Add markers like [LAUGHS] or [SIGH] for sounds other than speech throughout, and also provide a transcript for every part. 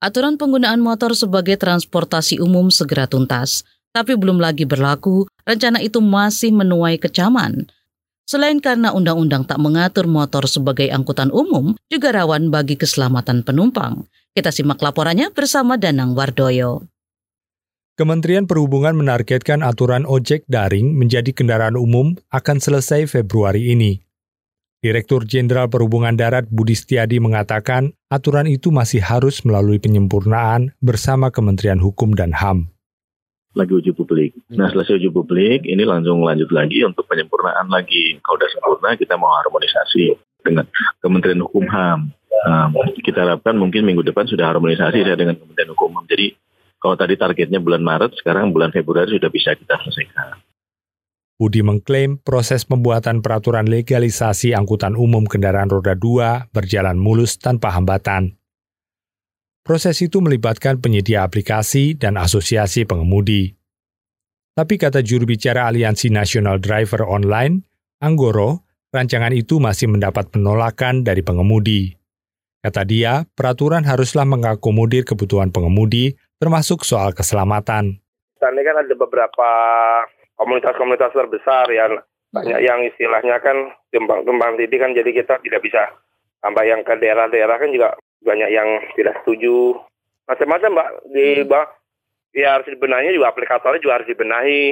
aturan penggunaan motor sebagai transportasi umum segera tuntas, tapi belum lagi berlaku, rencana itu masih menuai kecaman. Selain karena undang-undang tak mengatur motor sebagai angkutan umum, juga rawan bagi keselamatan penumpang. Kita simak laporannya bersama Danang Wardoyo. Kementerian Perhubungan menargetkan aturan ojek daring menjadi kendaraan umum akan selesai Februari ini. Direktur Jenderal Perhubungan Darat Budi Setiadi mengatakan aturan itu masih harus melalui penyempurnaan bersama Kementerian Hukum dan HAM. Lagi uji publik. Nah selesai uji publik, ini langsung lanjut lagi untuk penyempurnaan lagi. Kalau sudah sempurna, kita mau harmonisasi dengan Kementerian Hukum HAM. Um, kita harapkan mungkin minggu depan sudah harmonisasi ya dengan Kementerian Hukum HAM. Jadi kalau tadi targetnya bulan Maret, sekarang bulan Februari sudah bisa kita selesaikan. Budi mengklaim proses pembuatan peraturan legalisasi angkutan umum kendaraan roda 2 berjalan mulus tanpa hambatan. Proses itu melibatkan penyedia aplikasi dan asosiasi pengemudi. Tapi kata juru bicara Aliansi Nasional Driver Online, Anggoro, rancangan itu masih mendapat penolakan dari pengemudi. Kata dia, peraturan haruslah mengakomodir kebutuhan pengemudi termasuk soal keselamatan. Ini kan ada beberapa komunitas-komunitas terbesar yang banyak yang istilahnya kan tumpang-tumpang tindih kan jadi kita tidak bisa sampai yang ke daerah-daerah kan juga banyak yang tidak setuju. Macam-macam mbak. Di mbak ya harus dibenahi juga aplikatornya juga harus dibenahi.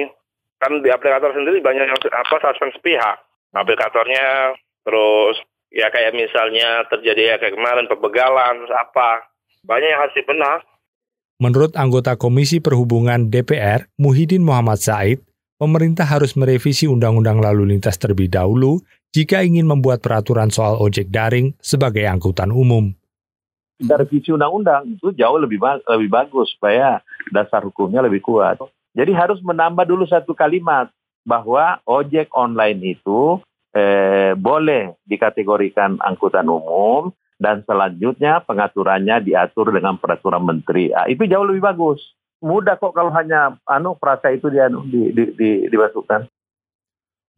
Kan di aplikator sendiri banyak yang apa suspend sepihak. Aplikatornya terus ya kayak misalnya terjadi ya kayak kemarin pebegalan terus apa. Banyak yang harus dibenahi. Menurut anggota Komisi Perhubungan DPR, Muhyiddin Muhammad Said, pemerintah harus merevisi Undang-Undang Lalu Lintas terlebih dahulu jika ingin membuat peraturan soal ojek daring sebagai angkutan umum. Revisi undang-undang itu jauh lebih lebih bagus supaya dasar hukumnya lebih kuat. Jadi harus menambah dulu satu kalimat bahwa ojek online itu eh, boleh dikategorikan angkutan umum dan selanjutnya pengaturannya diatur dengan peraturan menteri. Ah, itu jauh lebih bagus. Mudah kok kalau hanya anu perasa itu dia di, di, di, dimasukkan.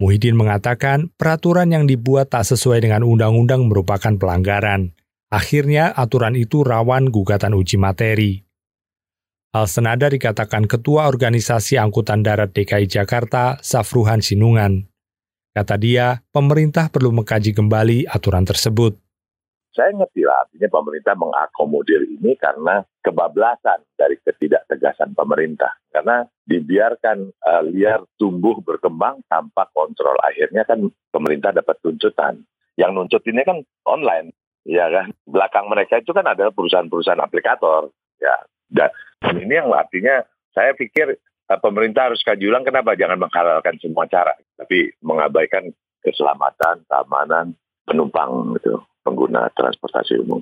Muhyiddin mengatakan peraturan yang dibuat tak sesuai dengan undang-undang merupakan pelanggaran. Akhirnya aturan itu rawan gugatan uji materi. Hal senada dikatakan Ketua Organisasi Angkutan Darat DKI Jakarta, Safruhan Sinungan. Kata dia, pemerintah perlu mengkaji kembali aturan tersebut. Saya ngerti lah, artinya pemerintah mengakomodir ini karena kebablasan dari ketidaktegasan pemerintah. Karena dibiarkan uh, liar tumbuh berkembang tanpa kontrol. Akhirnya kan pemerintah dapat tuntutan. Yang nuntut ini kan online, ya kan. Belakang mereka itu kan adalah perusahaan-perusahaan aplikator. Ya, dan ini yang artinya saya pikir uh, pemerintah harus kaji ulang kenapa jangan menghalalkan semua cara, tapi mengabaikan keselamatan, keamanan penumpang gitu pengguna transportasi umum.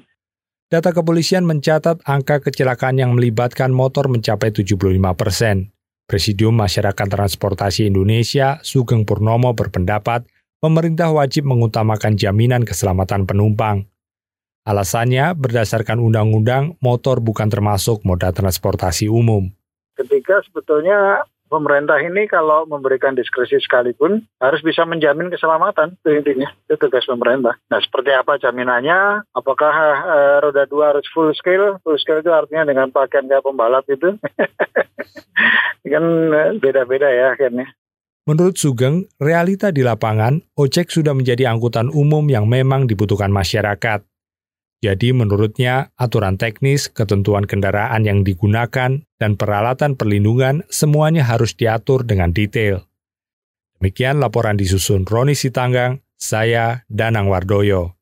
Data kepolisian mencatat angka kecelakaan yang melibatkan motor mencapai 75 persen. Presidium Masyarakat Transportasi Indonesia, Sugeng Purnomo berpendapat pemerintah wajib mengutamakan jaminan keselamatan penumpang. Alasannya, berdasarkan undang-undang, motor bukan termasuk moda transportasi umum. Ketika sebetulnya pemerintah ini kalau memberikan diskresi sekalipun harus bisa menjamin keselamatan itu intinya itu tugas pemerintah. Nah seperti apa jaminannya? Apakah uh, roda dua harus full scale? Full scale itu artinya dengan pakaian kayak pembalap itu [LAUGHS] kan eh, beda-beda ya akhirnya. Menurut Sugeng, realita di lapangan, ojek sudah menjadi angkutan umum yang memang dibutuhkan masyarakat. Jadi menurutnya, aturan teknis, ketentuan kendaraan yang digunakan, dan peralatan perlindungan semuanya harus diatur dengan detail. Demikian laporan disusun Roni Sitanggang, saya Danang Wardoyo.